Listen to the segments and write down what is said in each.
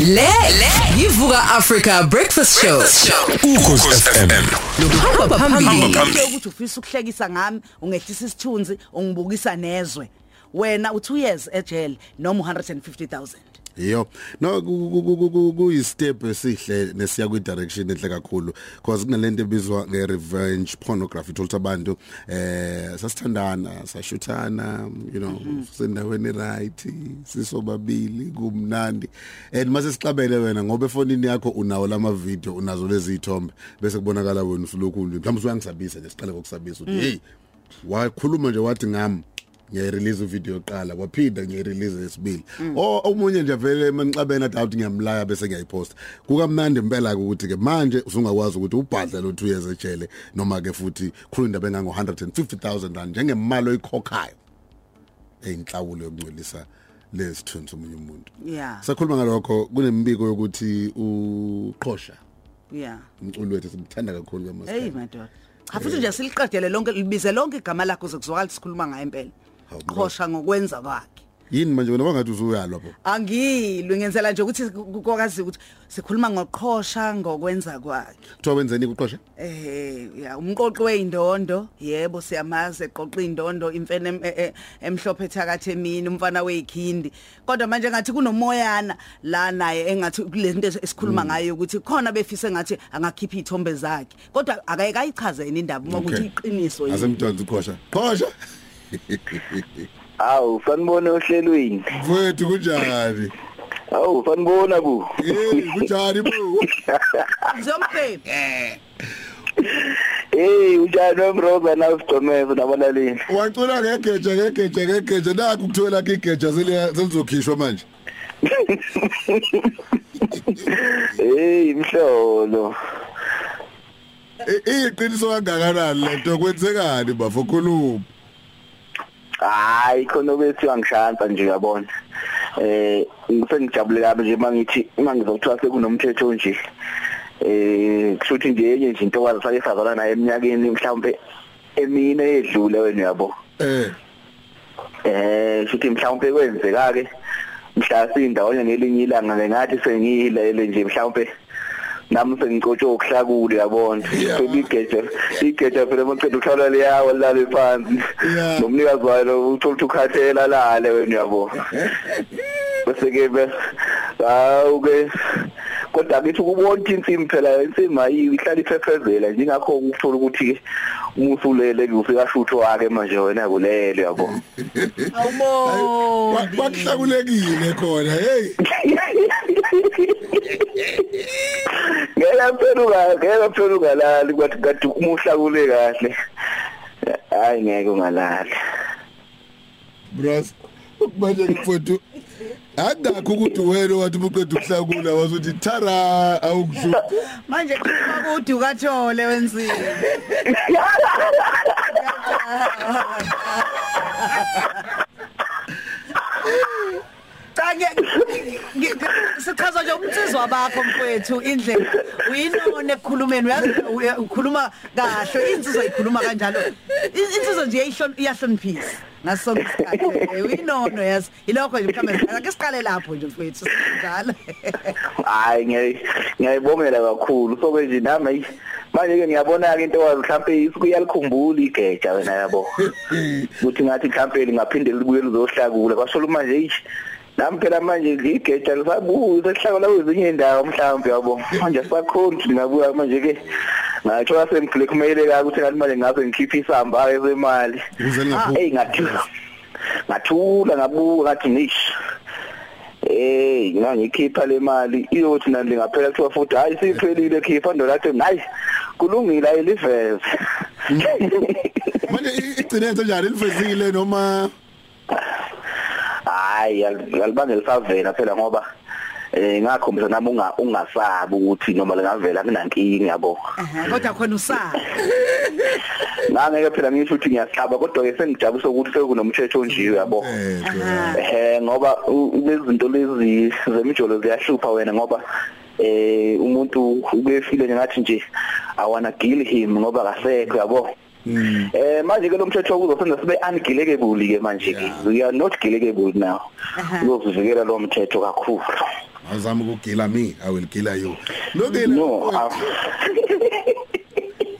Le le. Yivuka Africa Breakfast Show. ukhosi FM Hamba phambili. Into ukuthi ufisa ukuhlekisa ngami ungehlisa isithunzi ungibukisa nezwe. Wena u2 years ejele noma 150000 Yo. No kuyi step esihle nesiya kwi direction enhle kakhulu because kunalento ebizwa nge revenge pornography uthola abantu eh sasithandana sashuthana you know sendaweni right sisobabili kumnandi. And mase sixabene wena ngoba efonini yakho unawo lama video unazo lezi ithombe bese kubonakala wena usulokhu mhlawumbe uyangisabisa nje siqale ngokusabisa ukuthi hey wakhuluma nje wathi ngami. Ngiyarelease video yoqala waphinda ngiyarelease yesibili o omunye nje vele manixabena athi awuthi ngiyamlaya bese ngiyayiposta. Kukamnandi impela ukuthi ke manje usungakwazi ukuthi ubhadle lo 2 years ejele noma ke futhi khulu indaba engango 150000 rand njengemali oyikhokhayo. Eyinhlawulo yokungcolisa lesithunzi omunye umuntu. Yeah. Sakhuluma ngalokho kunembiko yokuthi uqhosha yeah. Umculo wethu simthanda kakhulu hey kamaskandi madoda. Cha futhi nje siliqedele lonke libize lonke igama lakho sekuzwakala sikhuluma ngayo impela. Hawu, bro. Qhosha ngokwenza kwakhe. Yini manje wena bangathi usuyalwa pho angilwe ngenzela nje ukuthi kokazi ukuthi sikhuluma ngoqhosha ngokwenza kwakhe. Kuthiwa wenzeni kuqhosha Eh ya umqoqi weindondo yebo siyamazi eqoqa indondo imfene em- e- e- emhlophe thakathi emini umfana weyikhindi kodwa manje ngathi kunomoyana la naye engathi kulento esikhuluma ngayo ukuthi khona befise ngathi angakhipha ithombe zakhe. Kodwa akayikayichaze yini indaba uma ukuthi iqiniso yini. Asemntwana uqhosha. Qhosha! Awu sanibona ohlelweni. mfowethu kunjani? Awu sanibona bu. hey kunjani bo? Ngizombheki Hey unjani wemroza na usidomeza nabalaleli. wacula ngegeja ngegeja ngegeja. Nakho kuthola igeja selizokhishwa manje. Hey mhlolo. I- iqiniso kangakanani lento kwenzekani bafo khuluma. Hayi khona bethi angishansa nje uyabona. Eh ngifengijabule kabi nje mangithi mangizokuthiwa sekunomthetho nje. Eh kushuthi nje enye nje into wazi sake sazana naye eminyakeni mhlawumbe emine edlule wena uyabo. eh Eh futhi mhlawumbe kwenzeka ke mhla sindawonye ngelinye ilanga ngathi sengiyilele nje mhlawumbe nami sengicotshwe ukuhlakula yabona? Yeah. sebigeje igeje phela maqedwe ukhlala liyawo lale phansi nomnikazi wayo uthola ukuthi ukhathela lale wena yabo bese ke be awuke kodwa kithi ukubona insimi phela insimi ayiyo ihlala iphephezela njengakho ukuthola ukuthi umusulele kufika shutho wake manje wena kulele yabo awubo bakuhlakulekile khona hey! ngeke pheluka ngeke pheluka lali kwathi kade umuhlakule kahle. Hayi ngeke ungalali. Bros manje mfowethu akakho ukuthi wena wathi ubuqeda ukuhlakula wazuthi thara awukusho manje khuluma kuthi ukathole wensini Cha nge- nge- nge- sichaza nje umnsizwa bakho mfowethu indlela uyinone ekukhulumeni? Uyazi uya- ukhuluma kahle. Insizwa ikhuluma kanjalo. I- insizwa nje iyahlon- iyahloniphisa ngaso sonke isikhathi. Uyinono yazi ilokho nje mhlawumbe ake siqale lapho nje mfowethu sinjalo. Hayi ngiyayi- ngiyayibongela kakhulu. So nje nami ayi, manje ke ngiyabona ke into wazi mhlambe isikuyalikhumbula igeja wena yabo. Ukuthi ngathi mhlambe lingaphinde libuye lizohlakula. Kwasho manje ish nami phela manje igeja lisabuza lihlakula kwezinye indawo mhlambe yabo manje sakhona ukuthi lingabuya manje ke ngatsho asemglekumele ka ukuthi ngathi manje ngaze ngikhiphe isamba ke semali Ukuze ningaphuki. hey ngathula ngathula ngabuka ngathi nish Eh, ngangikhipha le mali iyothi nani ngaphela kuthiwa futhi hayi siphelile khipha ndolathi hayi kulungile ayiliveze. manje i- igcine yenze njani lifezile noma Hayi yalibangela savela phela ngoba eh ngakhombisa nami unga ungasabi ukuthi noma lingavela kunankingi yabo. Aha, kodwa khona usaba Ngangeke phela ngisho ukuthi ngiyahlaba kodwa ke sengijabulisa ukuthi sekunomthetho onjiwe yabo. Eh ngoba u- lezi zinto lezi zemijolo ziyahlupha wena ngoba eh umuntu ubefile nje ngathi nje i wanna kill him ngoba kasekho yabo eh manje ke lo mthetho kuzosenza sibe ungilekable ke manje ke we are not gilekable now. Uzokuvikela lo mthetho kakhulu. Awuzama ukugila me I will kill you. Lokile no ah,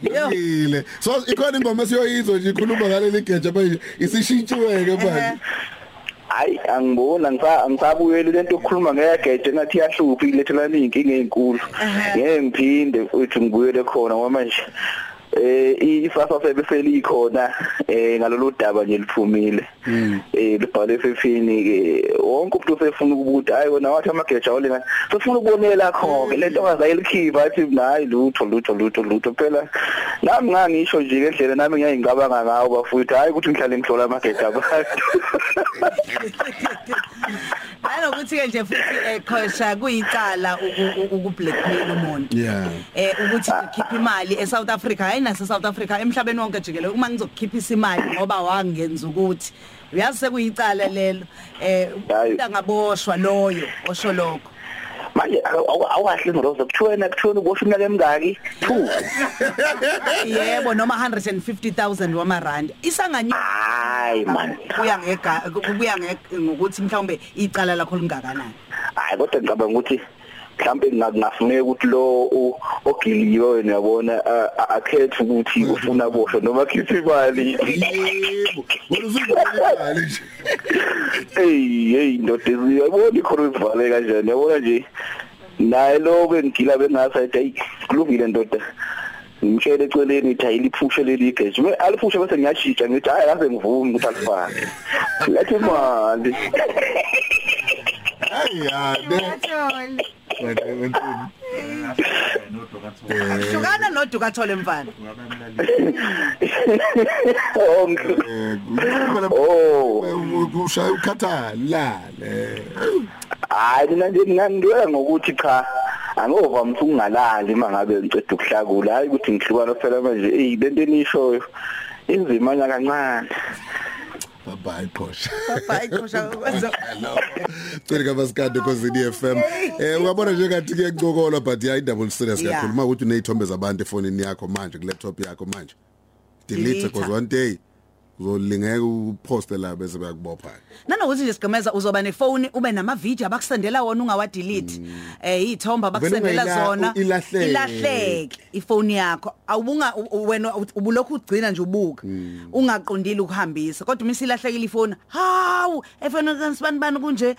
Lokile So ikhona ingoma esiyoyizwa nje ikhuluma ngaleli geja manje isishintshiweke manje. Hayi angibona ngisa ngisabuyela lento yokukhuluma ngegeje ngathi yahlupha ilethelana inkinga ezinkulu ngeke ngiphinde uthi ngibuyele khona ngoba manje eh ifasa sebe selikhona eh ngalolu daba nje liphumile. Eh libhale efefini ke wonke umuntu usefuna ukubuda hayi wona wathi amageja olena sifuna ukubonela kho ke lento ngazayilikhipha athi hayi lutho lutho lutho lutho. Phela nami ngangisho nje ngendlela nami ngiyayingabanga ngawo bafuthu hayi ukuthi ngihlale ngihlola amageja abantu. Nanokuthi ke nje futhi ekhosha kuyicala ukublackmail umuntu. Yeah. Eh ukuthi ukhipha imali eSouth Africa hayi nase South Africa emhlabeni wonke jikelele uma ngizokukhiphisa imali ngoba wangenza ukuthi uyazi sekuyicala lelo eh Hayi. uyangaboshwa loyo osho lokho. Manje awahle ngorozo kuthiwena kuthiwena ubosha iminyaka emingaki 2 Yebo noma 150,000 wamarandi. Isanganyuka hayi man kuya ngega kuya nge- ngokuthi mhlawumbe icala lakho lingakanani. hayi kodwa ngicabanga ukuthi mhlambe ngafuneka ukuthi lo o- ogiliwe wena yabona a- a- akhethe ukuthi ufuna boshwa noma khipha imali. Yebo Wena uzungibona nje. Hey hey ndoda yabona ikhona isivale kanjani? Yabona nje? Naye lo bengigila bengasathi hey kulungile ndoda. Ngimshele eceleni ukuthi ayiliphushe leli geje me aliphushe bese ngiyashintsha ngithi hayi ngaze ngivumi ukuthi alifake. Yathi imali Hayi ya Wena wena Hlukana noduka thole mfana. oh ushaya ukhathala le hayi mina nje ngangidwela ngokuthi cha angovamisa ukungalali mangabe ngiceda ukuhlakula. Hayi ukuthi ngihlukana phela manje. Hey lento enishoyo inzima nya kancane bye bye qosha Bye khosha kwenza. Hello Cela kabasikade kozini FM eh uyabona nje ngathi kuyancokolwa but yeah double serious Yeah. kakhulu mawukuthi unezithombe zabantu efonini yakho manje ku laptop yakho manje delete Delete. because one day uzolingeka uposte la bese bayakubopha Nanokuthi nje sigameza uzoba nefone ube nama video abakusendela wona ungawa delete. Eh izithombe abakusendela Vele ungayila- zona ilahleke. ilahleke ifone yakho. Awubunga u- wena u- ubulokhu ugcina nje ubuka. Ungaqondile ukuhambisa. Kodwa uma isilahlekile ifone, hawu efone kansibani bani kunje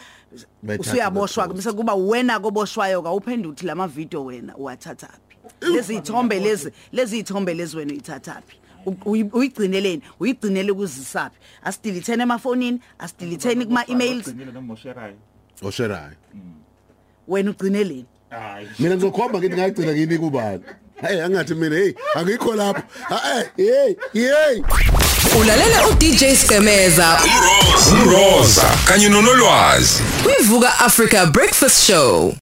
Bayithatha usuyaboshwa bapost. bese kuba wena koboshwayo ka uphendula uthi lama video wena uwathathaphi. Lezi ithombe lezi lezi ithombe lezi wena uyithathaphi. Uyi- uyigcineleni uyigcinele kuzisaphi asidilithene emafonini asidilithene kuma emails Ugcinile noma usherayo. osherayo wena ugcineleni? Hayi. mina ngizokhomba ngithi ngayigcina kini kubani? Hey angathi mina hey angikho lapho. Hey hey hey. Ulalela uDJ Skemeza Umroza kanye nonolwazi. kwivuka Africa Breakfast Show.